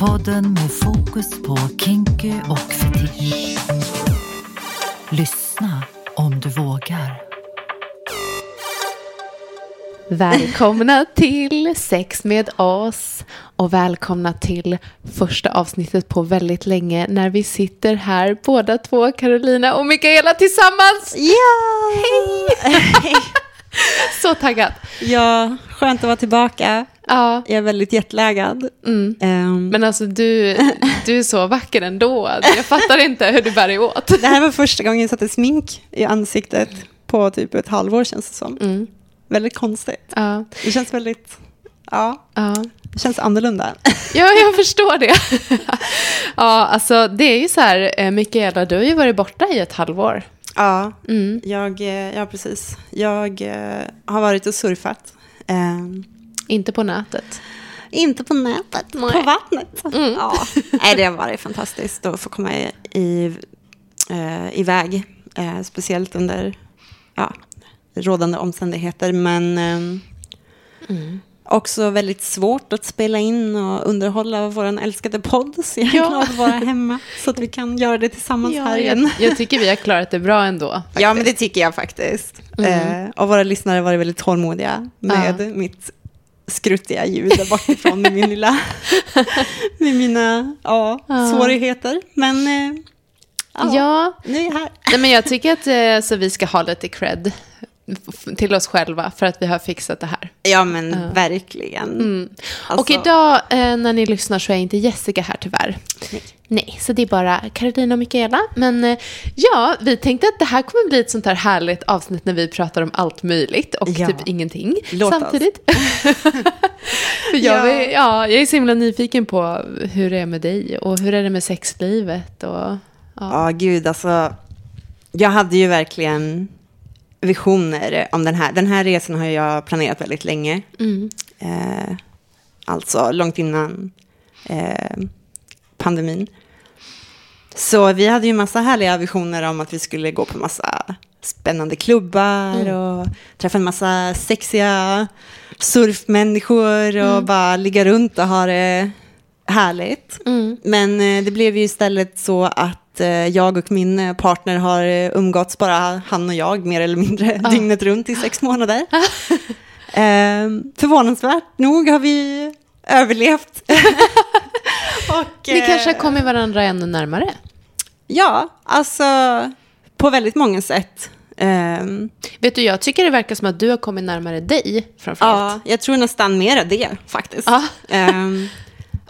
Podden med fokus på kinky och fetisch. Lyssna om du vågar. Välkomna till Sex med oss och välkomna till första avsnittet på väldigt länge när vi sitter här båda två, Carolina och Mikaela tillsammans. Ja! Hej! Så taggad. Ja, skönt att vara tillbaka. Ja, Jag är väldigt jetlaggad. mm. Ehm, men alltså du, du är så vacker ändå. Jag fattar inte hur du bär dig åt. det här var första gången jag satte smink i ansiktet på typ ett halvår känns det som. Mm. Väldigt konstigt. Ja, Det känns väldigt, ja, ja. det känns annorlunda. Ja, jag förstår det. ja, alltså det är ju så här, eh, Mikaela, du har ju varit borta i ett halvår. Ja, Mm. jag, eh, ja precis. Jag eh, har varit och surfat. Ehm, Inte på nätet. inte på nätet, Nej. på vattnet. Mm. Ja. Nej, det har varit fantastiskt att få komma i, i, eh, iväg. Eh, speciellt under ja, rådande omständigheter. Men ehm, Mm. också väldigt svårt att spela in och underhålla vår älskade podd. Så jag är Ja. glad att vara hemma så att vi kan göra det tillsammans här igen. jag, jag tycker vi har klarat det bra ändå. Ja, men det tycker jag faktiskt. Mm. Eh, och våra lyssnare har varit väldigt tålmodiga med Ja. mitt skruttiga ljud där bakifrån med min lilla, med mina ja, Ja. svårigheter. Men eh, ja, Ja, nu är jag här. nej, men jag tycker att eh, så vi ska ha lite cred till oss själva för att vi har fixat det här. Ja, men verkligen. Mm. Alltså- och idag eh, när ni lyssnar så är inte Jessica här tyvärr. Nej. Nej, så det är bara Carolina och Mikaela. Men eh, ja, vi tänkte att det här kommer bli ett sånt här härligt avsnitt när vi pratar om allt möjligt och Ja. typ ingenting Låt samtidigt. För jag, Ja. vill, ja, jag är så himla nyfiken på hur det är med dig och hur är det med sexlivet och ja. Ja, gud, alltså. Jag hade ju verkligen visioner om den här. Den här resan har jag planerat väldigt länge. Mm. Eh, alltså långt innan eh, pandemin. Så vi hade ju massa härliga visioner om att vi skulle gå på massa spännande klubbar och träffa en massa sexiga surfmänniskor och bara ligga runt och ha det härligt. Mm. Men eh, det blev ju istället så att eh, jag och min eh, partner har eh, umgåtts bara han och jag mer eller mindre dygnet runt i sex månader. eh, förvånansvärt nog har vi överlevt. och, Ni kanske har kommit varandra ännu närmare. Ja, alltså på väldigt många sätt. Ehm, Vet du, jag tycker det verkar som att du har kommit närmare dig framförallt. ja, jag tror nästan mer det faktiskt. Ja. Ehm,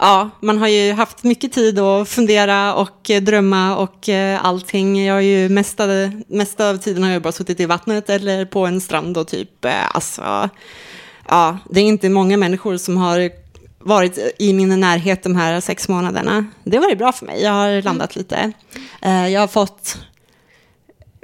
ja, man har ju haft mycket tid att fundera och eh, drömma och eh, allting. Jag har ju mesta, mesta av tiden har jag bara suttit i vattnet eller på en strand och typ, eh, alltså, ja, det är inte många människor som har varit i min närhet de här sex månaderna. Det har varit bra för mig, jag har landat lite. Jag har fått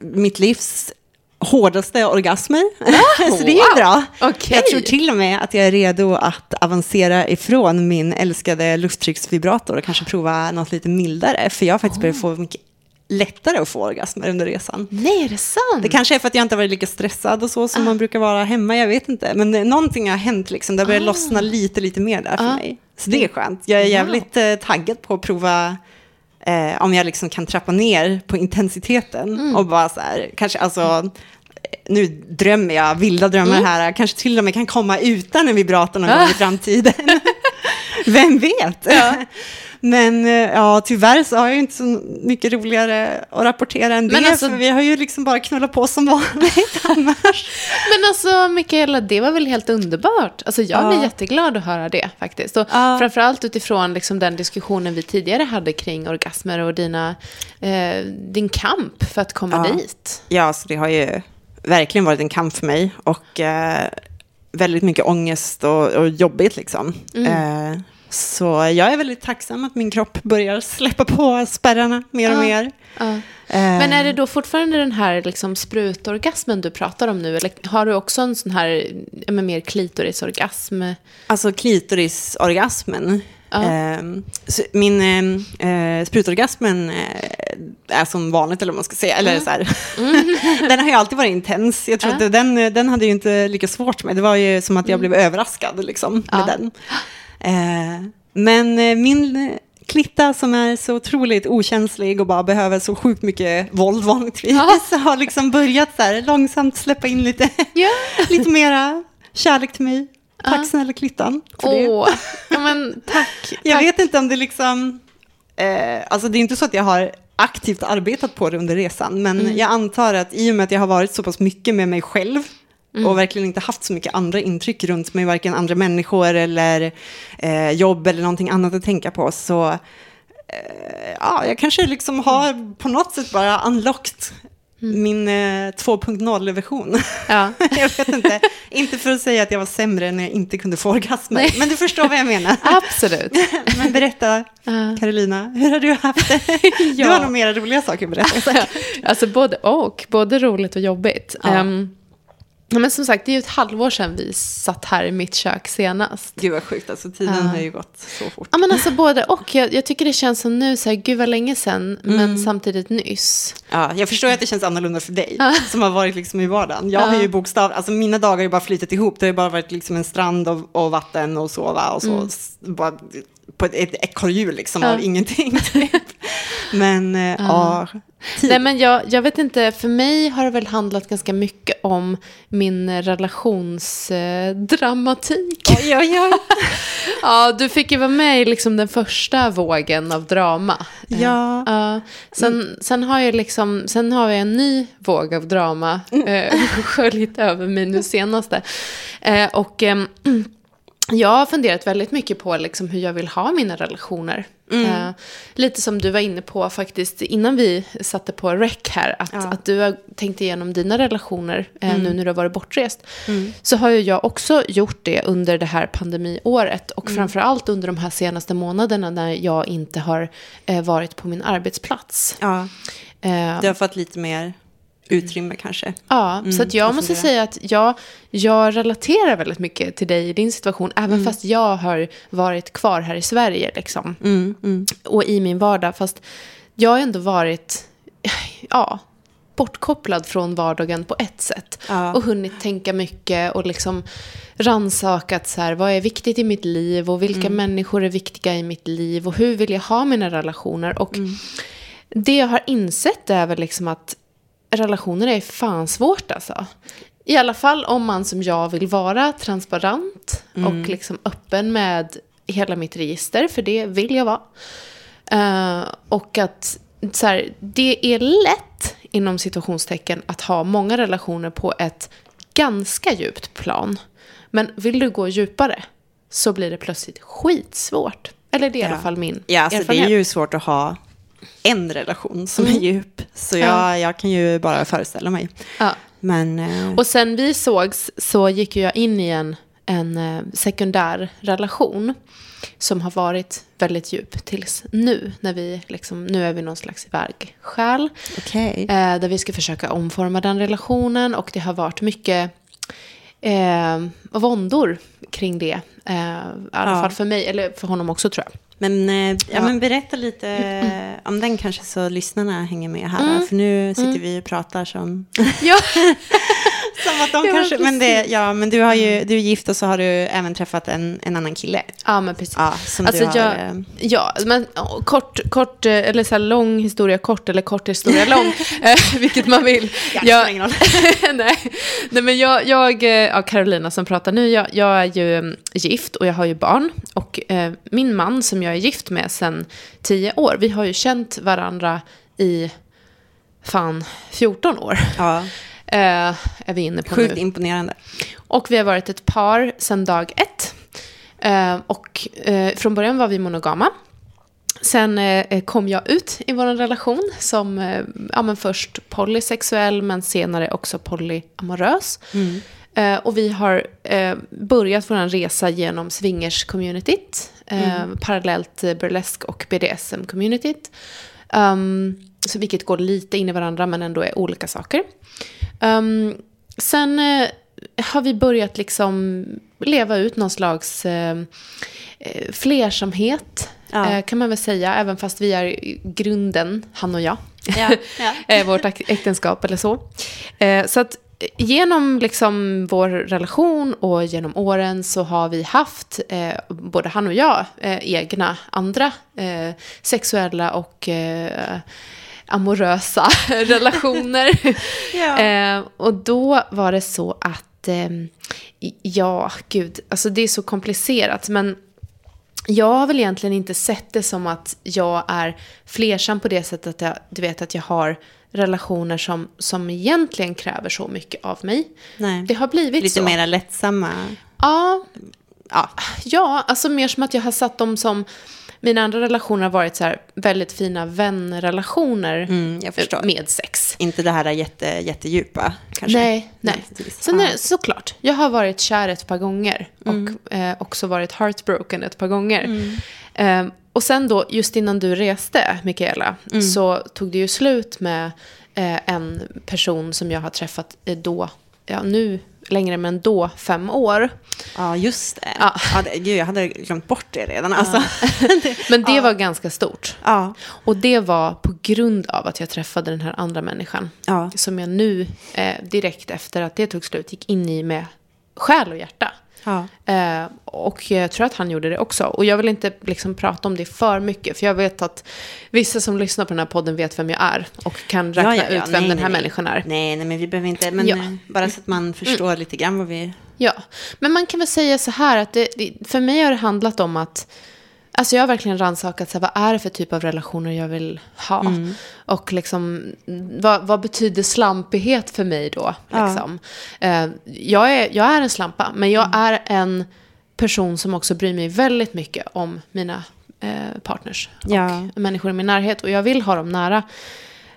mitt livs hårdaste orgasmer. så det är bra. Okej. Jag tror till och med att jag är redo att avancera ifrån min älskade lufttrycksvibrator och kanske prova något lite mildare. För jag har faktiskt börjat få mycket lättare att få orgasmer under resan. Nej, är det sant? Det kanske är för att jag inte har varit lika stressad och så som man brukar vara hemma, jag vet inte. Men någonting har hänt liksom, det har börjat lossna lite, lite mer där för Ah. mig. Så det är skönt. Jag är jävligt eh, taggad på att prova eh, om jag liksom kan trappa ner på intensiteten Mm. och bara så här, kanske alltså, nu drömmer jag vilda drömmar Mm. här, kanske till och med kan komma utan en vibrator någon gång i framtiden. Vem vet? Men eh, ja, tyvärr så har jag inte så mycket roligare att rapportera än Men det, alltså- för vi har ju liksom bara knullat på som vanligt annars. Men alltså, Mikaela, det var väl helt underbart? Alltså, jag Ja. blir jätteglad att höra det faktiskt. Och Ja. framförallt utifrån liksom, den diskussionen vi tidigare hade kring orgasmer och dina, eh, din kamp för att komma Ja. dit. Ja, så det har ju verkligen varit en kamp för mig och eh, väldigt mycket ångest och, och jobbigt liksom. Eh, så jag är väldigt tacksam att min kropp börjar släppa på spärrarna mer och Ja. mer. Ja. Eh, Men är det då fortfarande den här liksom, sprutorgasmen du pratar om nu? Eller har du också en sån här mer klitorisorgasm? Alltså klitorisorgasmen. Ja. Så min eh, eh, sprutorgasmen eh, är som vanligt, eller vad man ska säga. Eller så här. den har ju alltid varit intens. Jag tror att den, den hade ju inte lika svårt med. Det var ju som att jag blev överraskad liksom, med den. Eh, Men eh, min Klitta som är så otroligt okänslig och bara behöver så sjukt mycket våld vanligtvis Ja. har liksom börjat så här långsamt släppa in lite, Ja. lite mera kärlek till mig. Tack Ja. snälla Klittan för det. Åh, ja men tack. Jag tack. vet inte om det liksom... Eh, alltså det är inte så att jag har aktivt arbetat på det under resan, men Mm. jag antar att i och med att jag har varit så pass mycket med mig själv Mm. och verkligen inte haft så mycket andra intryck runt mig, varken andra människor eller eh, jobb eller någonting annat att tänka på, så eh, ja, jag kanske liksom har på något sätt bara unlocked Mm. min eh, 2.0-version. Ja. jag vet inte, inte för att säga att jag var sämre när jag inte kunde få orgasmer, Nej. men du förstår vad jag menar. Absolut. Men berätta. Carolina, hur har du haft det? Du Ja. har nog mera roliga saker att berätta. Alltså både och, både roligt och jobbigt. Ja. Ja, men som sagt, det är ju ett halvår sedan vi satt här i mitt kök senast. Gud vad sjukt, alltså tiden Ja. har ju gått så fort. Ja men alltså både och. Jag, jag tycker det känns som nu, så här, gud vad länge sedan, Mm. men samtidigt nyss. Ja, jag förstår att det känns annorlunda för dig, Ja. som har varit liksom i vardagen. Jag har Ja. ju bokstav, alltså mina dagar har ju bara flytit ihop. Det har ju bara varit liksom en strand och, och vatten och sova och så. s- Bara på ett, ekorrhjul liksom Mm. Av ingenting. Typ. Men eh, ja, tid. Nej men jag, jag vet inte, för mig har det väl handlat ganska mycket om min relationsdramatik. Oj, oj, oj. Ja, du fick ju vara med i liksom den första vågen av drama. Ja. Ja, sen, sen har jag liksom, sen har jag en ny våg av drama eh, sköljt över mig nu senaste. Eh, och ehm, jag har funderat väldigt mycket på liksom hur jag vill ha mina relationer. Eh, lite som du var inne på faktiskt innan vi satte på rec här, att, Ja. att du har tänkt igenom dina relationer eh, nu när du har varit bortrest. Så har ju jag också gjort det under det här pandemiåret och framförallt under de här senaste månaderna när jag inte har eh, varit på min arbetsplats. ja, Eh, du har fått lite mer utrymme kanske. Ja, så att jag måste säga att jag, jag relaterar väldigt mycket till dig i din situation, även fast jag har varit kvar här i Sverige liksom, Mm, mm. och i min vardag. Fast jag har ändå varit, ja, bortkopplad från vardagen på ett sätt. Ja. Och hunnit tänka mycket och liksom rannsakat så här, vad är viktigt i mitt liv och vilka människor är viktiga i mitt liv och hur vill jag ha mina relationer. Och det jag har insett är väl liksom att relationer är fan svårt alltså. I alla fall om man som jag vill vara transparent och liksom öppen med hela mitt register, för det vill jag vara. Eh, och att så här, det är lätt, inom situationstecken, att ha många relationer på ett ganska djupt plan. Men vill du gå djupare så blir det plötsligt skitsvårt. Eller det är i alla Ja. fall min Ja, alltså det är erfarenhet. ju svårt att ha en relation som är djup. Så jag, Ja. jag kan ju bara föreställa mig. Ja. Men eh, Och sen vi sågs så gick jag in i en, en eh, sekundär relation som har varit väldigt djup tills nu. När vi liksom, nu är vi någon slags vägskäl. okej. Eh, där vi ska försöka omforma den relationen och det har varit mycket eh, våndor kring det. Eh, I alla Ja. fall för mig, eller för honom också tror jag. Men, eh, ja, Ja. men berätta lite om den kanske så lyssnarna hänger med här. För nu sitter vi och pratar som, Ja, som att de Ja, kanske... Men, det, ja, men du, har ju, du är gift och så har du även träffat en, en annan kille. ja men precis. Ja, som Alltså du har... jag, eh, ja, men kort, kort, eh, eller så här lång historia kort eller kort historia lång, vilket man vill. Ja, spelar ingen roll. nej, nej, men jag, jag ja, Carolina som pratar nu, jag, jag är ju mm, gift och jag har ju barn. Och eh, min man som jag är gift med sedan tio år, vi har ju känt varandra i fan 14 år. Ja, Eh, är vi inne på sjukt nu. imponerande. Och vi har varit ett par sedan dag ett. Eh, och eh, från början var vi monogama. Sen eh, kom jag ut i vår relation som eh, ja, men först polysexuell men senare också polyamorös. Eh, och vi har börjat vår resa genom swingers-communityt. Eh, Parallellt eh, burlesk och BDSM-communityt. Um, så vilket går lite in i varandra men ändå är olika saker. Um, sen eh, har vi börjat liksom leva ut någon slags eh, eh, flersamhet. Ja. Eh, kan man väl säga, även fast vi är grunden, han och jag. Ja, ja. vårt äktenskap eller så. Så att genom liksom vår relation och genom åren så har vi haft, eh, både han och jag, eh, egna andra eh, sexuella och eh, amorösa relationer. Ja. eh, och då var det så att, eh, ja, gud, alltså det är så komplicerat, men jag har väl egentligen inte sett det som att jag är flersam på det sättet att jag, du vet att jag har relationer som, som egentligen kräver så mycket av mig. Nej. Det har blivit Lite så. mer lättsamma. Ja, Ja. ja, alltså mer som att jag har satt dem som... Mina andra relationer har varit så här väldigt fina vänrelationer Mm, med sex. Inte det här jätte, jättedjupa kanske. Nej, nej. Sen är det såklart, jag har varit kär ett par gånger och eh, också varit heartbroken ett par gånger. Eh, och sen då, just innan du reste, Mikaela, så tog det ju slut med eh, en person som jag har träffat då, ja nu längre men då fem år. Ja, just det. Ja. Ja. det gud, jag hade glömt bort det redan. Alltså. Men det var ganska stort. Ja. Och det var på grund av att jag träffade den här andra människan. Ja. Som jag nu, eh, direkt efter att det tog slut, gick in i med själ och hjärta. Ja. Eh, och jag tror att han gjorde det också. Och jag vill inte liksom prata om det för mycket. För jag vet att vissa som lyssnar på den här podden vet vem jag är. Och kan räkna Ja, ja, ut vem Nej, den här nej, människan är. Nej, nej, men vi behöver inte. Men. Mm. eh, bara så att man förstår lite grann vad vi... Ja, men man kan väl säga så här att det, för mig har det handlat om att Alltså jag har verkligen rannsakat vad är det för typ av relationer jag vill ha? Mm. Och liksom, vad, vad betyder slampighet för mig då? Ja. Liksom? Eh, jag, är, jag är en slampa, men jag Mm. är en person som också bryr mig väldigt mycket om mina eh, partners. Ja. Och människor i min närhet. Och jag vill ha dem nära.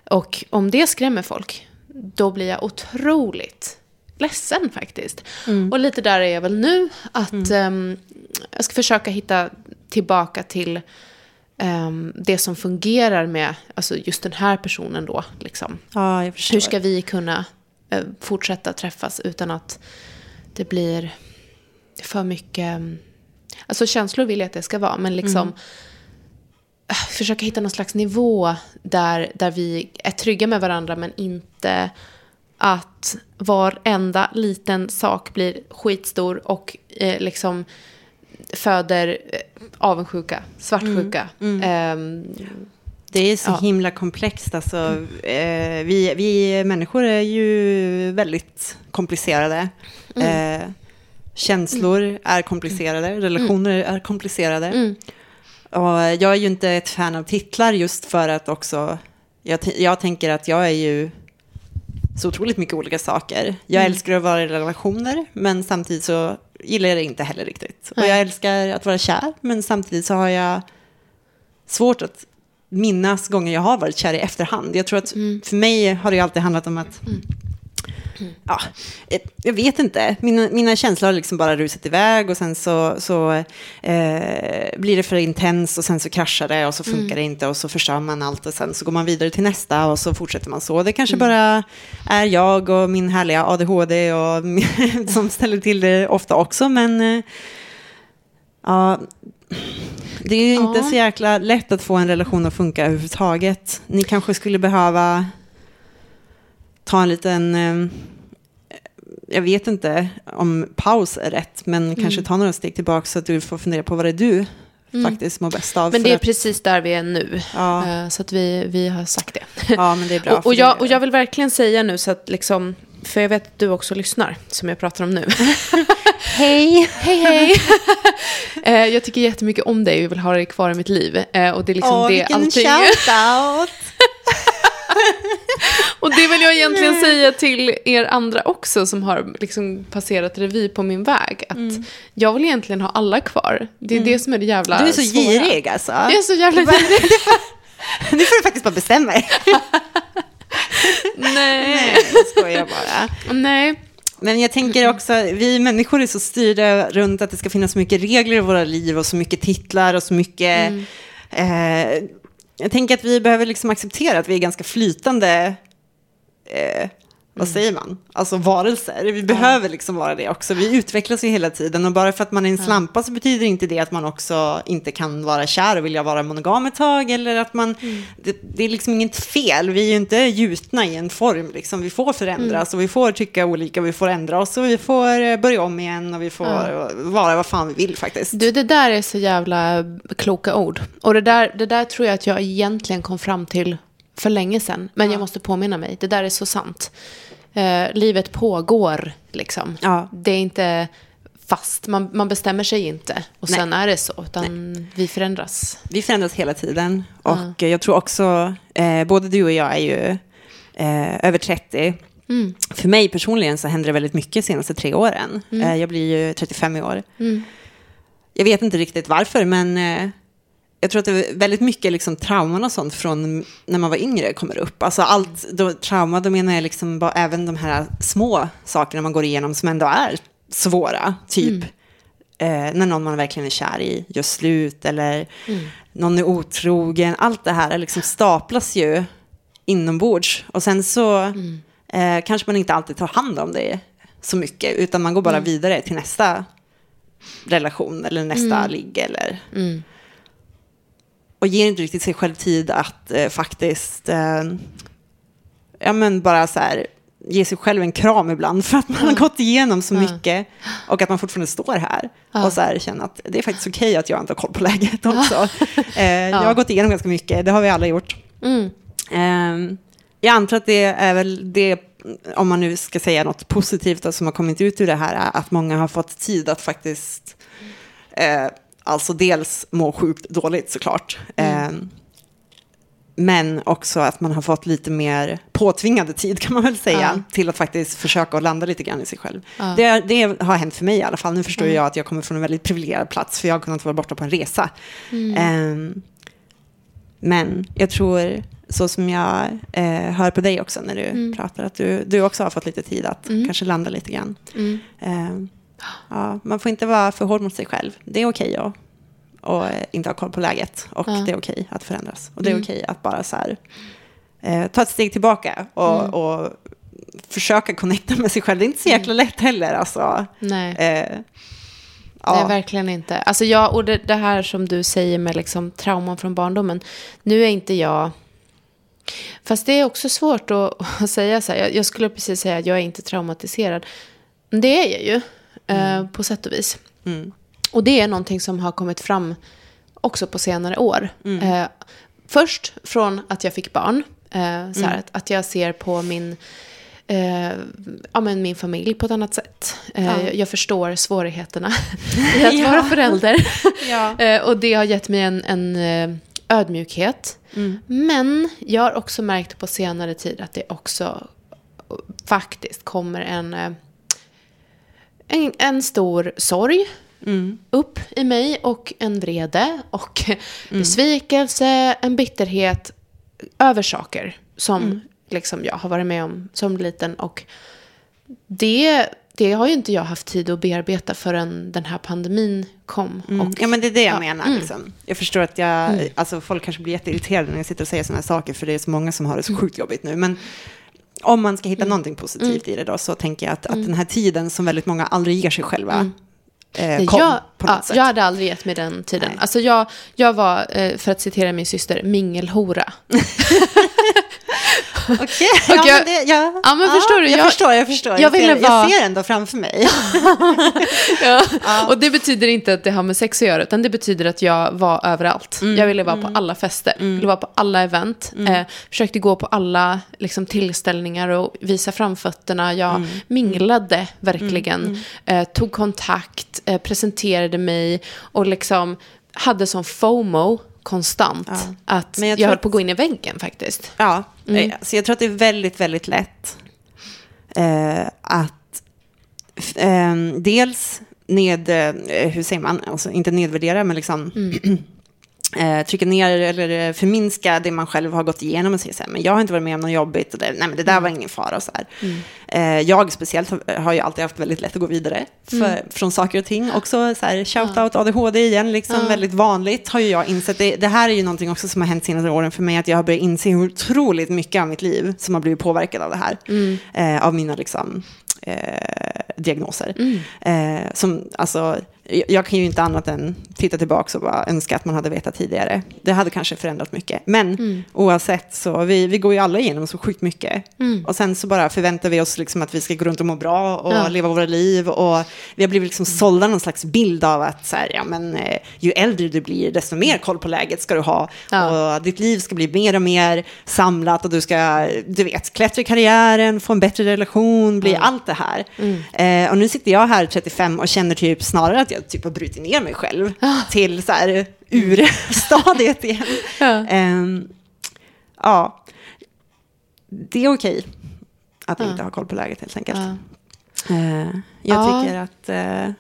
Och om det skrämmer folk, då blir jag otroligt ledsen faktiskt. Och lite där är jag väl nu. Att ehm, jag ska försöka hitta tillbaka till ehm, det som fungerar med alltså just den här personen då. Liksom. Ja. Hur ska vi kunna eh, fortsätta träffas utan att det blir för mycket... mm, Alltså känslor vill jag att det ska vara, men liksom... äh, Försöka hitta någon slags nivå där, där vi är trygga med varandra men inte att varenda liten sak blir skitstor och eh, liksom föder eh, avundsjuka, svartsjuka. Ehm, Det är så Ja. himla komplext. Alltså, eh, vi, vi människor är ju väldigt komplicerade. Mm. Eh, känslor är komplicerade, relationer är komplicerade. Mm. Och jag är ju inte ett fan av titlar just för att också... Jag, jag tänker att jag är ju så otroligt mycket olika saker. Jag Mm. älskar att vara i relationer, men samtidigt så gillar jag det inte heller riktigt. Och jag älskar att vara kär, men samtidigt så har jag svårt att minnas gånger jag har varit kär i efterhand. Jag tror att Mm. för mig har det alltid handlat om att Ja, jag vet inte. Mina, mina känslor har liksom bara rusat iväg och sen så, så eh, blir det för intens och sen så kraschar det och så funkar Mm. det inte och så förstör man allt och sen så går man vidare till nästa och så fortsätter man så. Det kanske Mm. bara är jag och min härliga ADHD och som ställer till det ofta också, men eh, ja, det är ju inte Ja. så jäkla lätt att få en relation att funka överhuvudtaget. Ni kanske skulle behöva ta en liten, eh, jag vet inte om paus är rätt, men Mm. kanske ta några steg tillbaka så att du får fundera på vad det är du faktiskt mår bäst av. Mm. Men det är att- precis där vi är nu. Ja. Eh, Så att vi, vi har sagt det. Ja, men det är bra. och, och, jag, och jag vill verkligen säga nu så att liksom, för jag vet att du också lyssnar, som jag pratar om nu. Hej! hej hej! Eh, jag tycker jättemycket om dig och vill ha dig kvar i mitt liv. Eh, och det är liksom Åh, det vilken allting. shoutout! Och det vill jag egentligen säga till er andra också som har liksom passerat revy på min väg. Att jag vill egentligen ha alla kvar. Det är det som är det jävla Du är så svåra. girig alltså. Jag är så jävla girig. Nu får du faktiskt bara bestämma dig. Nej. Nej, jag skojar bara. Nej. Men jag tänker också, vi människor är så styrda runt att det ska finnas så mycket regler i våra liv och så mycket titlar och så mycket... Eh, jag tänker att vi behöver liksom acceptera att vi är ganska flytande eh, vad säger man, alltså varelser. Vi behöver liksom vara det också. Vi utvecklas ju hela tiden och bara för att man är en slampa så betyder inte det att man också inte kan vara kär och vilja vara monogam ett tag eller att man, det, det är liksom inget fel. Vi är ju inte gjutna i en form liksom. Vi får förändras och vi får tycka olika, vi får ändra oss och vi får eh, börja om igen och vi får vara vad fan vi vill faktiskt. Du, det där är så jävla kloka ord. Och det där, det där tror jag att jag egentligen kom fram till för länge sedan. Men jag måste påminna mig, det där är så sant. Eh, livet pågår, liksom. Ja. Det är inte fast, man, man bestämmer sig inte. Och sen är det så, utan vi förändras. Vi förändras hela tiden. Och jag tror också, eh, både du och jag är ju eh, över 30. Mm. För mig personligen så händer det väldigt mycket de senaste tre åren. Eh, jag blir ju 35 i år. Mm. Jag vet inte riktigt varför, men eh, jag tror att det är väldigt mycket liksom, trauman och sånt från när man var yngre kommer upp. Alltså allt, då, trauma, då menar jag liksom bara även de här små sakerna man går igenom som ändå är svåra. Typ eh, när någon man verkligen är kär i gör slut eller någon är otrogen. Allt det här liksom staplas ju inombords. Och sen så eh, kanske man inte alltid tar hand om det så mycket, utan man går bara vidare till nästa relation eller nästa ligg eller Mm. Och ger inte riktigt sig själv tid att eh, faktiskt, eh, ja men bara så här, ge sig själv en kram ibland för att man har gått igenom så mycket och att man fortfarande står här och så här känner att det är faktiskt okej att jag inte har koll på läget också. eh, Jag har gått igenom ganska mycket, det har vi alla gjort. Mm. Eh, jag antar att det är väl det, om man nu ska säga något positivt som har kommit ut ur det här, är att många har fått tid att faktiskt eh, alltså dels må sjukt dåligt såklart. Eh, men också att man har fått lite mer påtvingade tid kan man väl säga. Ja. Till att faktiskt försöka att landa lite grann i sig själv. Det, det har hänt för mig i alla fall. Nu förstår jag att jag kommer från en väldigt privilegierad plats. För jag har kunnat vara borta på en resa. Eh, men jag tror, så som jag eh, hör på dig också när du pratar, att du, du också har fått lite tid att kanske landa lite grann. Mm. Ja, man får inte vara för hård mot sig själv. Det är okej att och, eh, inte ha koll på läget. Och Ja. det är okej att förändras. Och det är okej att bara så här, eh, ta ett steg tillbaka och, och försöka connecta med sig själv. Det är inte så jäkla lätt heller. Alltså. Nej. Eh, Nej, ja. verkligen inte. Alltså jag, och det, det här som du säger med liksom trauman från barndomen. Nu är inte jag... Fast det är också svårt att, att säga så här. Jag, jag skulle precis säga att jag är inte traumatiserad. Men det är jag ju, eh, på sätt och vis. Mm. Och det är någonting som har kommit fram också på senare år. Eh, först från att jag fick barn. Eh, så här, att, att jag ser på min, eh, ja, men min familj på ett annat sätt. Eh, Ja. jag, jag förstår svårigheterna i att Ja. vara förälder. Ja. eh, och det har gett mig en, en eh, ödmjukhet. Men jag har också märkt på senare tid att det också faktiskt kommer en, eh, en, en stor sorg Mm. upp i mig och en vrede och besvikelse, en bitterhet över saker som liksom jag har varit med om som liten. Och det, det har ju inte jag haft tid att bearbeta förrän den här pandemin kom. Mm. Och, ja, men det är det jag ja, menar. mm. Liksom. Jag förstår att jag, alltså, folk kanske blir jätteirriterade när jag sitter och säger sådana här saker, för det är så många som har det så Mm. sjukt jobbigt nu. Men om man ska hitta någonting positivt i det då, så tänker jag att, att den här tiden som väldigt många aldrig ger sig själva, eh, Mm. Nej, kom jag, på något ja, sätt. jag hade aldrig gett mig den tiden. Nej. Alltså jag, jag var, eh, för att citera min syster, mingelhora. Okej, Och ja, jag- men det, ja, Ja, men förstår du, Jag, jag- förstår, jag förstår. jag Jag, ser, vara- jag ser ändå framför mig. Ja. Och det betyder inte att det har med sex att göra, utan det betyder att jag var överallt. Mm. Jag ville vara på alla fester, ville vara på alla event, eh, försökte gå på alla liksom, tillställningar och visa framfötterna. Jag Mm. minglade verkligen, Eh, tog kontakt, eh, presenterade mig och liksom hade som FOMO konstant. Ja. Att Men jag jag, höll på att gå in i väggen faktiskt. Ja, Mm. eh, så jag tror att det är väldigt, väldigt lätt eh, att eh, dels ned, eh, hur säger man, alltså inte nedvärdera, men liksom Mm. eh, trycka ner eller eh, förminska det man själv har gått igenom och säga så här, men jag har inte varit med om något jobbigt, och det, nej men det där var ingen fara och så här. Eh, jag speciellt har, har ju alltid haft väldigt lätt att gå vidare för, från saker och ting. Också så här, shout-out ADHD igen, liksom väldigt vanligt har ju jag insett. Det, det här är ju någonting också som har hänt senaste åren för mig, att jag har börjat inse hur otroligt mycket av mitt liv som har blivit påverkad av det här. Eh, av mina liksom, eh, diagnoser. Eh, som, alltså, jag- kan ju inte annat än titta tillbaka och bara önska att man hade vetat tidigare. Det hade kanske förändrat mycket. Men oavsett så, vi, vi går ju alla igenom så sjukt mycket. Och sen så bara förväntar vi oss liksom att vi ska gå runt och må bra och Ja. leva våra liv. Och vi har blivit liksom sålda någon slags bild av att så här, ja, men, eh, ju äldre du blir, desto mer koll på läget ska du ha. Ja. Och ditt liv ska bli mer och mer samlat och du ska, du vet, klättra i karriären, få en bättre relation, bli allt det här. Eh, och nu sitter jag här 35 och känner typ snarare att jag typ har brutit ner mig själv till så här urstadiet igen. Ja. Ehm, ja, det är okej att inte ha koll på läget helt enkelt. Eh, jag Ja. tycker att... eh,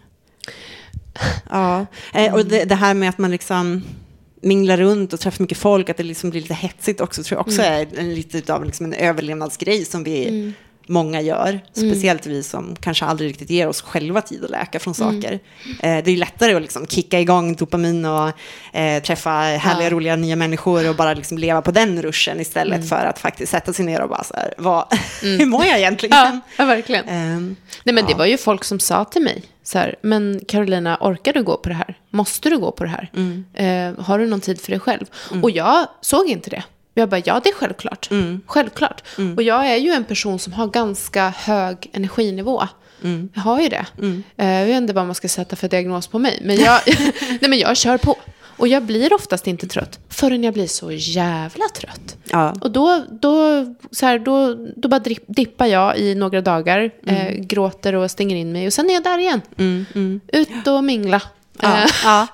ja, eh, och det, det här med att man liksom minglar runt och träffar mycket folk, att det liksom blir lite hetsigt också, tror jag också är en, lite av liksom en överlevnadsgrej som vi många gör. Speciellt vi som kanske aldrig riktigt ger oss själva tid att läka från saker. Eh, det är lättare att liksom kicka igång dopamin och eh, träffa härliga, Ja. roliga nya människor och bara liksom leva på den ruschen istället för att faktiskt sätta sig ner och bara så här, vad, hur mår jag egentligen? Ja, verkligen. Ehm, Nej, men det ja. var ju folk som sa till mig, så här, men Carolina, orkar du gå på det här? Måste du gå på det här? Mm. Eh, har du någon tid för dig själv? Och jag såg inte det. Jag bara, ja det är självklart. Mm. Självklart. Och jag är ju en person som har ganska hög energinivå. Mm. Jag har ju det. Eh, jag vet inte vad man ska sätta för diagnos på mig. Men jag, nej, men jag kör på. Och jag blir oftast inte trött förrän jag blir så jävla trött. ja. Och då, då, så här, då, då bara dippar jag i några dagar, eh, gråter och stänger in mig och sen är jag där igen. Mm, mm. Ut och mingla. Ja, Eh, ja.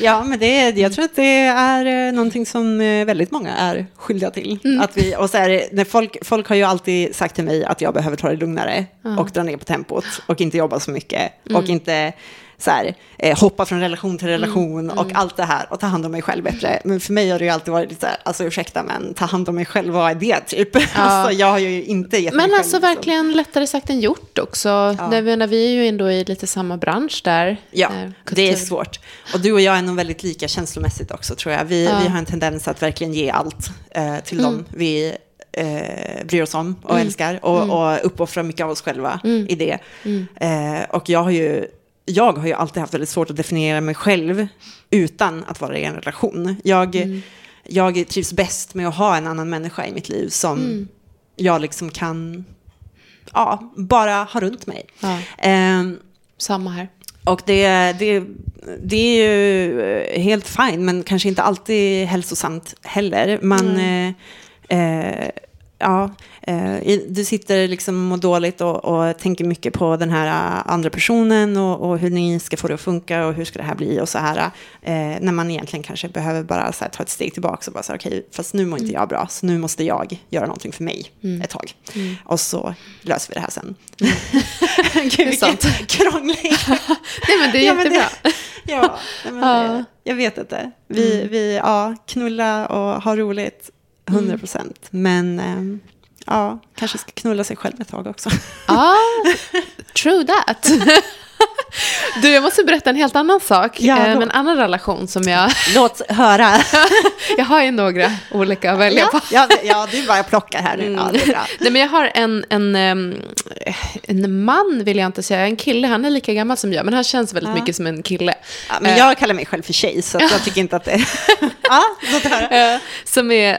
ja, men det, är- jag tror att det är eh, någonting som eh, väldigt många är skyldiga till. Att vi, och så är det, när folk, folk har ju alltid sagt till mig att jag behöver ta det lugnare och dra ner på tempot och inte jobba så mycket och inte så här, eh, hoppa från relation till relation och allt det här och ta hand om mig själv bättre. Men för mig har det ju alltid varit lite så här, alltså ursäkta men ta hand om mig själv, vad är det typ? Alltså jag har ju inte gett mig Men själv alltså liksom- verkligen lättare sagt än gjort också. Ja. Jag menar, vi är ju ändå i lite samma bransch där. Ja, Eh, det är svårt. Och du och jag är nog väldigt lika känslomässigt också tror jag. Vi, Ja. Mm. vi har en tendens att verkligen ge allt eh, till dem vi eh, bryr oss om och älskar. Och, Mm. och uppoffra mycket av oss själva i det. Eh, och jag har, ju, jag har ju alltid haft väldigt svårt att definiera mig själv utan att vara i en relation. Jag, Mm. jag trivs bäst med att ha en annan människa i mitt liv som Mm. jag liksom kan ja, bara ha runt mig. Ja, Ehm, samma här. och det, det, det är ju eh, helt fine, men kanske inte alltid hälsosamt heller. Man, eh, eh, ja, eh, du sitter liksom och dåligt och, och tänker mycket på den här eh, andra personen och, och hur ni ska få det att funka och hur ska det här bli och så här. Eh, när man egentligen kanske behöver bara så här, ta ett steg tillbaka och bara säga okej, fast nu mår inte jag bra, så nu måste jag göra någonting för mig ett tag. Och så löser vi det här sen. Gud, vilken sant. krånglig Nej, men det är Ja, jättebra. det- Ja, nej, men Ja. det, jag vet inte. Vi, vi ja, knulla och ha roligt, 100 procent. Men ehm, ja, kanske ska knulla sig själv ett tag också. Ja, true that. Du, jag måste berätta en helt annan sak. Ja, eh, en annan relation som jag... Låt höra. Jag har ju några olika att välja på. Ja, ja, du bara plockar här nu. Ja, är bra. Nej, men jag har en, en, ehm, en man, vill jag inte säga, en kille. Han är lika gammal som jag, men han känns väldigt Ja. mycket som en kille. Ja, men jag kallar mig själv för tjej, så att jag tycker inte att det... ja, låt höra. Eh, som är, eh,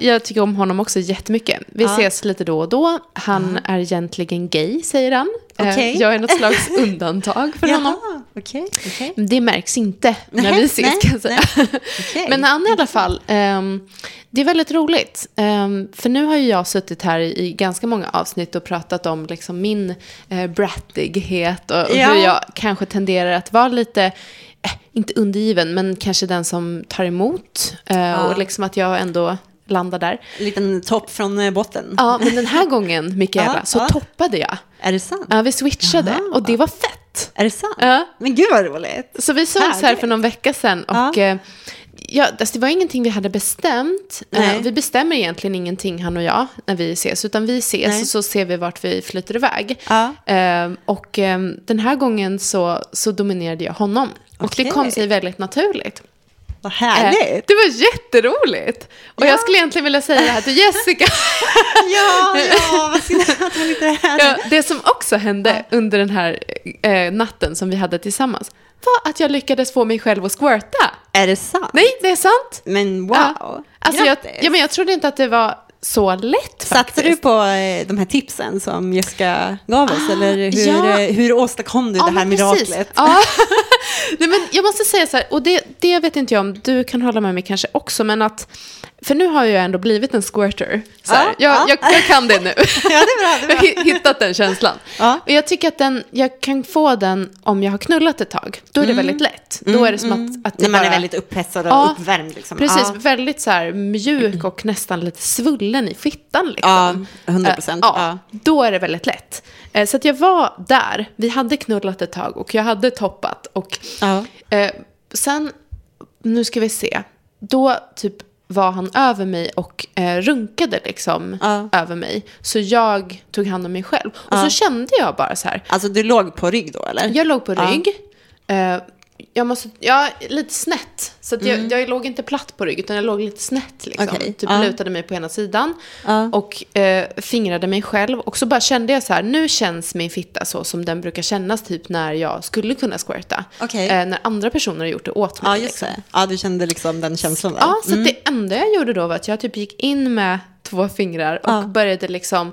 jag tycker om honom också jättemycket. Vi Ja. ses lite då och då. Han är egentligen gay, säger han. Eh, Okej. Jag är något slags undantag för honom. Okej. okej. Det märks inte när vi ses nej, kan jag säga. Okej. Men han i alla fall, ehm, det är väldigt roligt. Ehm, för nu har ju jag suttit här i, ganska många avsnitt och pratat om liksom min eh, brattighet och, och Ja. hur jag kanske tenderar att vara lite, eh, inte undergiven, men kanske den som tar emot. Eh, Och liksom att jag ändå landar där. En liten topp från eh, botten. Ja, men den här gången, Mikaela, Ja, så ja. toppade jag. Är det sant? Ja, vi switchade Jaha. och det var fett. Är det sant? Ja. Men gud vad roligt. Så vi sågs här för någon vecka sedan och Ja. eh, ja, alltså det var ingenting vi hade bestämt. Eh, Nej. vi bestämmer egentligen ingenting, han och jag, när vi ses. Utan vi ses Nej. och så ser vi vart vi flyter iväg. Ja. Eh, och eh, den här gången så, så dominerade jag honom. Och det kom sig väldigt naturligt. Vad Eh, härligt. det var jätteroligt. Och jag skulle egentligen vilja säga det här till Jessica. Ja, ja, vad synd att hon inte är här. Ja, det som också hände under den här eh, natten som vi hade tillsammans var att jag lyckades få mig själv att squirta. Är det sant? Nej, det är sant. Men wow. Ja. Alltså jag, Grattis. ja, men jag trodde inte att det var så lätt faktiskt. du på eh, de här tipsen som Jessica gav oss? Ah, eller hur, ja. eh, hur åstadkom du det här miraklet? Ja. Nej, men jag måste säga så här, och det, det vet inte jag om du kan hålla med mig kanske också, men att, för nu har jag ändå blivit en squirter. Så Ja, jag, ja. Jag, jag kan det nu. Ja, det är bra. Det är Jag bra. har hittat den känslan. Ja. Och jag tycker att den, jag kan få den om jag har knullat ett tag. Då är det väldigt lätt. Då är det som att, att det När man bara... är väldigt upphetsad och Ja, uppvärmd. Liksom. Precis, väldigt så här mjuk och nästan lite svullen i fittan. Liksom. Ja, 100 procent. Eh, Ja. Då är det väldigt lätt. Eh, så att jag var där, vi hade knullat ett tag och jag hade toppat. Och eh, sen, nu ska vi se, då typ var han över mig och eh, runkade liksom Ja. över mig. Så jag tog hand om mig själv. Och Ja. så kände jag bara så här, Alltså du låg på rygg då eller? jag låg på rygg. Eh, jag måste, ja, lite snett. Så att Mm. jag, jag låg inte platt på rygg, utan jag låg lite snett. Liksom. Okej, Typ ja. lutade mig på ena sidan. Ja. Och eh, fingrade mig själv. Och så bara kände jag så här, nu känns min fitta så som den brukar kännas typ när jag skulle kunna squirta. Okej. Eh, när andra personer har gjort det åt mig. Ja, just liksom. det. Ja, du kände liksom den känslan där. Ja, så att det enda jag gjorde då var att jag typ gick in med två fingrar och Ja. började liksom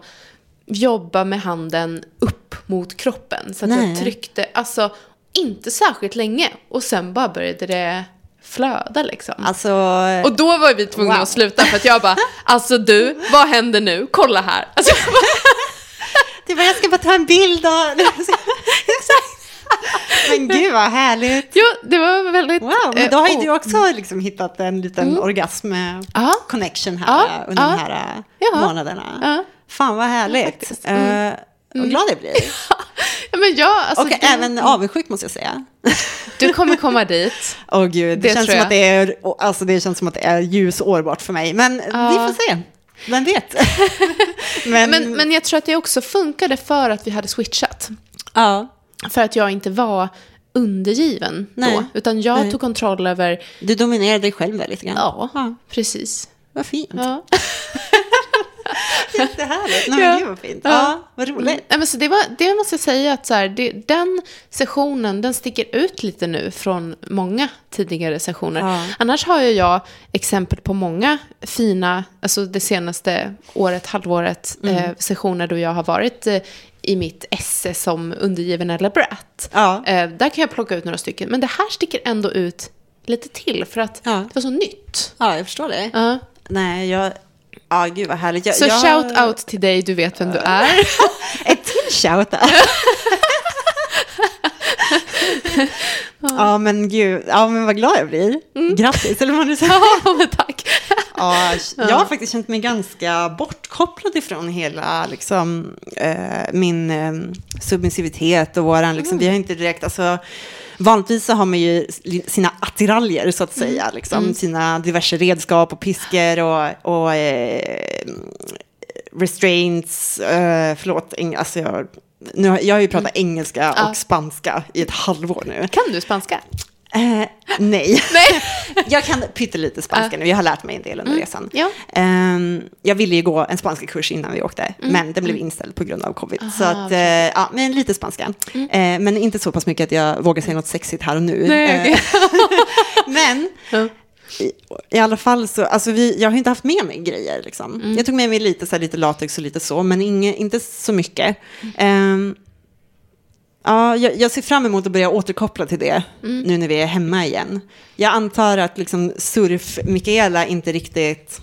jobba med handen upp mot kroppen. Så att Nej. jag tryckte, alltså inte särskilt länge. Och sen bara började det flöda liksom. Alltså, och då var vi tvungna Wow. att sluta för att jag bara, alltså du, vad händer nu? Kolla här. Alltså, det var, jag ska bara ta en bild av... Men gud vad härligt. jo, det var väldigt... Wow, men eh, då har ju oh. du också liksom hittat en liten orgasm Ja. connection här Ja, under ja. de här Ja. månaderna. Ja. Fan vad härligt. Mm. Vad glad jag blir. Ja, men jag, alltså, Och det- även avundsjuk måste jag säga. Du kommer komma dit. Åh gud, det, Det känns som att det är, alltså det känns som att det är ljusår bort för mig. Men Ja. vi får se. Vem vet? men, Men, men jag tror att det också funkade för att vi hade switchat. ja, För att jag inte var undergiven Nej. då. Utan jag Nej. tog kontroll över, du dominerar dig själv lite grann. ja, ja precis. vad fint. Ja. Jättehärligt. Nej, men gud vad fint. Ja, Ja. vad roligt. Nej, men så det, var, det måste jag säga att så här, det, den sessionen den sticker ut lite nu från många tidigare sessioner. Ja. Annars har ju jag exempel på många fina, alltså det senaste året, halvåret, Mm. eh, sessioner då jag har varit eh, i mitt esse som undergiven eller brat. Ja. Eh, där kan jag plocka ut några stycken. Men det här sticker ändå ut lite till för att Ja. det var så nytt. Ja, jag förstår det. Ja. Nej, jag... Ja, gud vad härligt. Jag, Så jag, shout out till dig, du vet vem du är. Ett till shout out. Ja, men gud. Ja, men vad glad jag blir. Grattis, eller vad du säger. ja, men tack. Ja, jag har faktiskt känt mig ganska bortkopplad ifrån hela liksom, eh, min eh, submissivitet och våran, liksom, vi har inte direkt, alltså, vanligtvis så har man ju sina attiraljer så att säga, liksom, sina diverse redskap och piskor och, och eh, restraints, eh, förlåt, alltså jag, nu har, jag har ju pratat engelska Ja. och spanska i ett halvår nu. Kan du spanska? Eh, nej. Nej. jag kan pyttelite spanska nu, jag har lärt mig en del under resan. Ja. Ehm, jag ville ju gå en spanska kurs innan vi åkte, men den blev inställd på grund av covid. så Aha, att, eh, ja, men lite spanska. Eh, men inte så pass mycket att jag vågar säga något sexigt här och nu. Nej, Eh, men i, i alla fall så, alltså vi, jag har inte haft med mig grejer liksom. Mm. Jag tog med mig lite, så här, lite latex och lite så, men inge, inte så mycket. Ehm, Ja, jag, jag ser fram emot att börja återkoppla till det Mm. nu när vi är hemma igen. Jag antar att liksom surf-Mikaela inte riktigt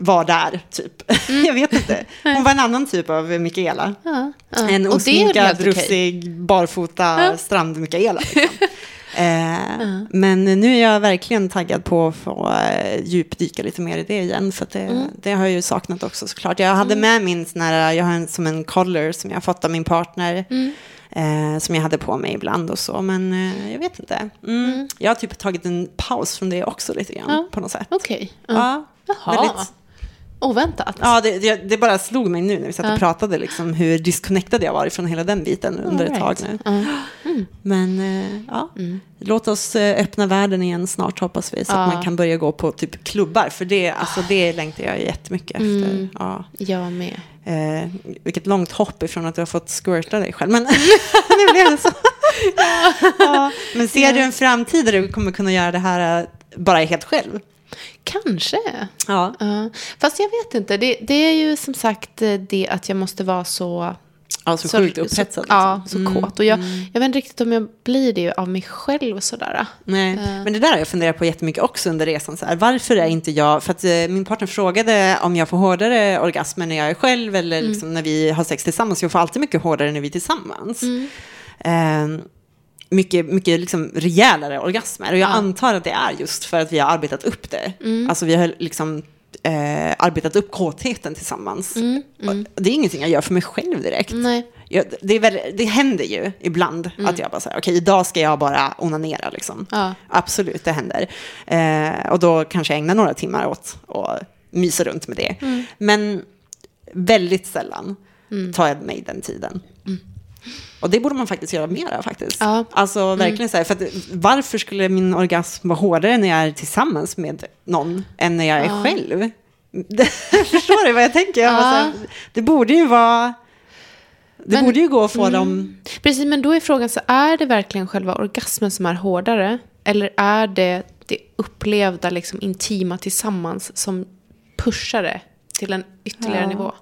var där, typ. Mm. jag vet inte. Hon var en annan typ av Mikaela. Ja, ja. En osminkad, rufsig, barfota Ja. strand-Mikaela. Liksom. eh, Men nu är jag verkligen taggad på att få eh, djupdyka lite mer i det igen. För det, Mm. det har jag ju saknat också såklart. Jag hade med min sån här, jag har en, som en collar som jag har fått av min partner. Mm. Eh, som jag hade på mig ibland och så, men eh, jag vet inte. Mm. Jag har typ tagit en paus från det också lite grann Ja. på något sätt. Okej. Ja. Ja, Jaha. väldigt- Oväntat. Ja, det, det, det bara slog mig nu när vi satt och Ja. pratade, liksom, hur disconnectad jag var från hela den biten under ett tag nu. Ja. Men eh, ja, Mm. låt oss eh, öppna världen igen snart hoppas vi, så Ja. att man kan börja gå på typ klubbar, för det, alltså, det längtar jag jättemycket efter. Mm. Ja. Jag med. Eh, vilket långt hopp ifrån att du har fått squirta dig själv, men nu blev det så. ja. Men ser du en framtid där du kommer kunna göra det här eh, bara helt själv? Kanske. Ja. Ja. Fast jag vet inte. Det, det är ju som sagt eh, det att jag måste vara så... Ja, så sjukt upphetsad. Så, liksom. ja, så Mm, kåt. Och jag, jag vet inte riktigt om jag blir det av mig själv sådär. Nej, Eh. men det där har jag funderat på jättemycket också under resan. Så här, varför är inte jag, för att eh, min partner frågade om jag får hårdare orgasmer när jag är själv eller Mm. liksom när vi har sex tillsammans. Jag får alltid mycket hårdare när vi är tillsammans. Mm. Eh, mycket mycket liksom rejälare orgasmer. Och jag Ja. antar att det är just för att vi har arbetat upp det. Mm. Alltså vi har liksom eh, arbetat upp kåtheten tillsammans. Mm, mm. Det är ingenting jag gör för mig själv direkt. Nej. Jag, det, väl, det händer ju ibland att jag bara säger, okej idag ska jag bara onanera liksom. Ja. Absolut, det händer. Eh, och då kanske jag ägnar några timmar åt att mysa runt med det. Mm. Men väldigt sällan tar jag mig den tiden. Och det borde man faktiskt göra mera faktiskt. Ja. Alltså verkligen så här, för att, varför skulle min orgasm vara hårdare när jag är tillsammans med någon än när jag är Ja. själv? Förstår du vad jag tänker? Jag Ja. här, det borde ju vara... Det Men- borde ju gå att få dem... Precis, men då är frågan så är det verkligen själva orgasmen som är hårdare? Eller är det det upplevda liksom, intima tillsammans som pushar det till en ytterligare Ja. nivå?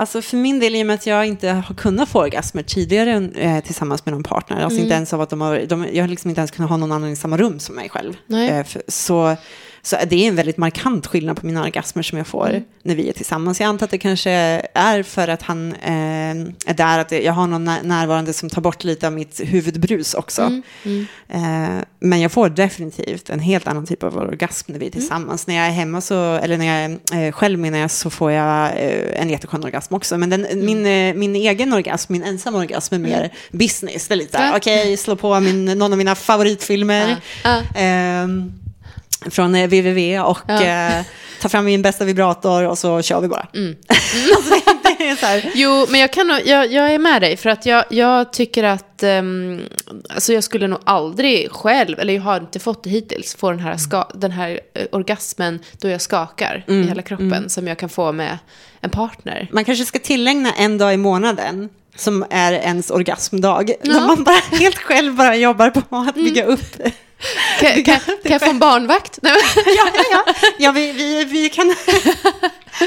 Alltså för min del, i och med att jag inte har kunnat få orgasmer tidigare eh, tillsammans med någon partner, alltså Mm. inte ens av att de har, de, jag har liksom inte ens kunnat ha någon annan i samma rum som mig själv. Eh, för, så, så det är en väldigt markant skillnad på mina orgasmer som jag får Mm. när vi är tillsammans. Jag antar att det kanske är för att han eh, är där, att jag har någon när- närvarande som tar bort lite av mitt huvudbrus också. Mm, mm. Eh, men jag får definitivt en helt annan typ av orgasm när vi är Mm. tillsammans. När jag är hemma, så, eller när jag är eh, själv menar jag, så får jag eh, en jätteskön orgasm också. Men den, Mm. min, eh, min egen orgasm, min ensamma orgasm är mer business. Det är lite Ja. okej, slå på min, någon av mina favoritfilmer. Ja. ehm, från eh, www och Ja. eh, ta fram min bästa vibrator och så kör vi bara. Mm. alltså, det, är så här, Jo, men jag, kan jag, jag är med dig. För att jag, jag tycker att... ehm, alltså jag skulle nog aldrig själv, eller jag har inte fått det hittills, få den här, ska, den här eh, orgasmen då jag skakar i hela kroppen. Som jag kan få med en partner. Man kanske ska tillägna en dag i månaden som är ens orgasmdag. Ja. Mm. När man bara helt själv bara jobbar på att bygga upp. Kan, kan, kan jag få en barnvakt? Nej, Ja, ja, ja. vi, vi, vi kan...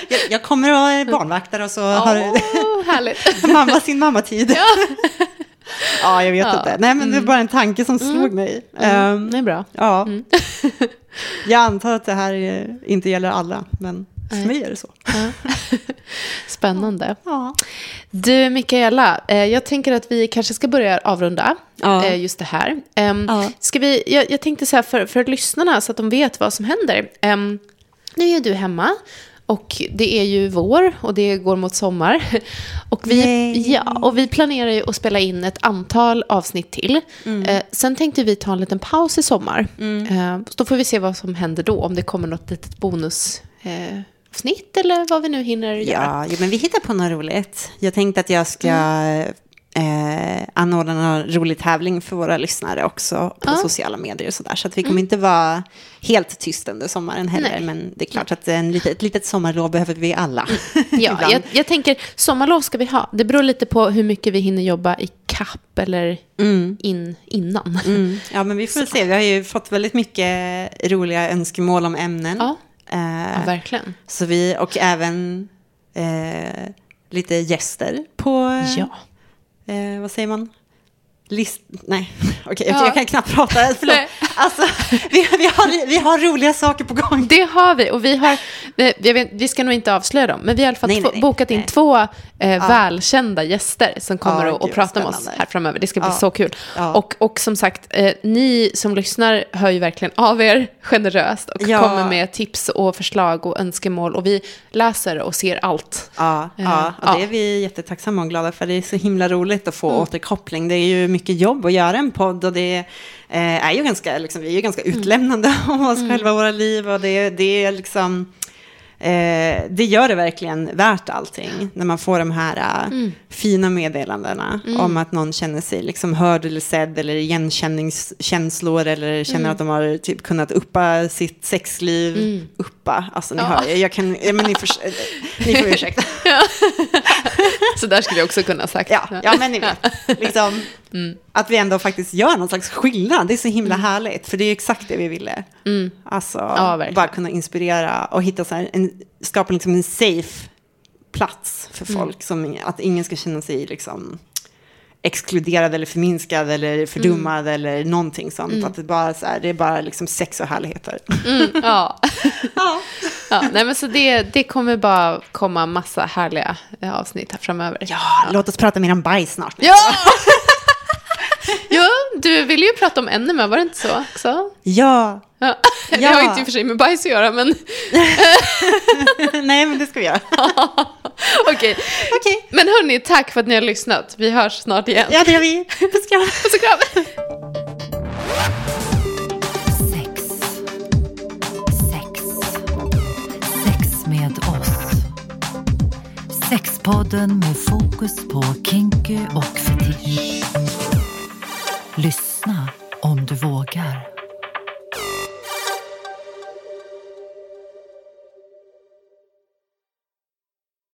Jag, jag kommer att vara barnvaktare och så har Åh, härligt. mamma sin mammatid. Ja. ja, jag vet Ja. Mm. inte. Nej, men det är bara en tanke som slog mig. Ehm, Det är bra. ja. Mm. jag antar att det här eh, inte gäller alla, men för mig är det så. Ja. Spännande. Ja. Du, Mikaela, eh, jag tänker att vi kanske ska börja avrunda Ja. eh, just det här. Ehm, Ja. ska vi, jag, jag tänkte så här för, för lyssnarna, så att de vet vad som händer. Ehm, nu är du hemma. Och det är ju vår och det går mot sommar. Och vi, Yay. ja, och vi planerar ju att spela in ett antal avsnitt till. Eh, sen tänkte vi ta en liten paus i sommar. Eh, så då får vi se vad som händer då. Om det kommer något litet bonusavsnitt eh, avsnitt eller vad vi nu hinner göra. Ja, men vi hittar på något roligt. Jag tänkte att jag ska eh, anordna en rolig tävling för våra lyssnare också på Ja. sociala medier och sådär. Så att vi kommer inte vara helt tyst under sommaren heller. Nej. Men det är klart att en litet, ett litet sommarlov behöver vi alla. Ja, jag, jag tänker sommarlov ska vi ha. Det beror lite på hur mycket vi hinner jobba i kapp eller Mm. in, innan. Mm. Ja, men vi får se. Vi har ju fått väldigt mycket roliga önskemål om ämnen. Ja, Eh, ja, verkligen. så vi, och även eh, lite gäster på, Ja. eh, vad säger man? List... Nej, okej, Ja. jag kan knappt prata. Förlåt. Nej. Alltså, vi, vi, har, vi har roliga saker på gång. Det har vi och vi har, vet, vi ska nog inte avslöja dem, men vi har i alla fall Nej, två, nej, bokat in två eh, välkända gäster som kommer Ja, att, att gud, prata med oss här framöver. Det ska bli Ja. så kul. Ja. Och, och som sagt, eh, ni som lyssnar hör ju verkligen av er generöst och Ja. kommer med tips och förslag och önskemål och vi läser och ser allt. Ja, Eh, ja, och ja. det är vi jättetacksamma och glada för. Det är så himla roligt att få återkoppling. Det är ju mycket jobb att göra en podd och det eh, är ju ganska, liksom, vi är ju ganska utlämnande om oss själva och våra liv och det, det är liksom Eh, det gör det verkligen värt allting när man får de här eh, fina meddelandena om att någon känner sig liksom hörd eller sedd eller igenkänningskänslor eller känner att de har typ kunnat uppa sitt sexliv. Uppa, alltså ni Ja. hör, jag, jag kan, ja, men ni, för, ni får ursäkta. Så där skulle jag också kunna ha sagt. Ja, ja men ni vet. Liksom, Att vi ändå faktiskt gör någon slags skillnad. Det är så himla härligt. För det är exakt det vi ville. Alltså, verkligen. bara kunna inspirera och hitta så en, skapa liksom en safe plats för folk. Som, att ingen ska känna sig liksom exkluderad eller förminskad eller fördummad eller någonting sånt. Att det, bara, så här, det är bara liksom sex och härligheter. Mm, ja. Ja. ja, nej men så det, det kommer bara komma massa härliga eh, avsnitt här framöver. ja, låt oss prata mer om bajs snart. Ja! ja, du ville ju prata om enema, var det inte så också? Ja, Ja. Det Ja. har inte i och för sig med bajs att göra, men nej men det ska vi göra. okej. Okej, Men hörni, tack för att ni har lyssnat. Vi hörs snart igen. ja det gör vi. Puss kram. Puss och kram. Sex. Sex. Sex med oss. Sexpodden med fokus på kinky och fetisch. Lyssna om du vågar.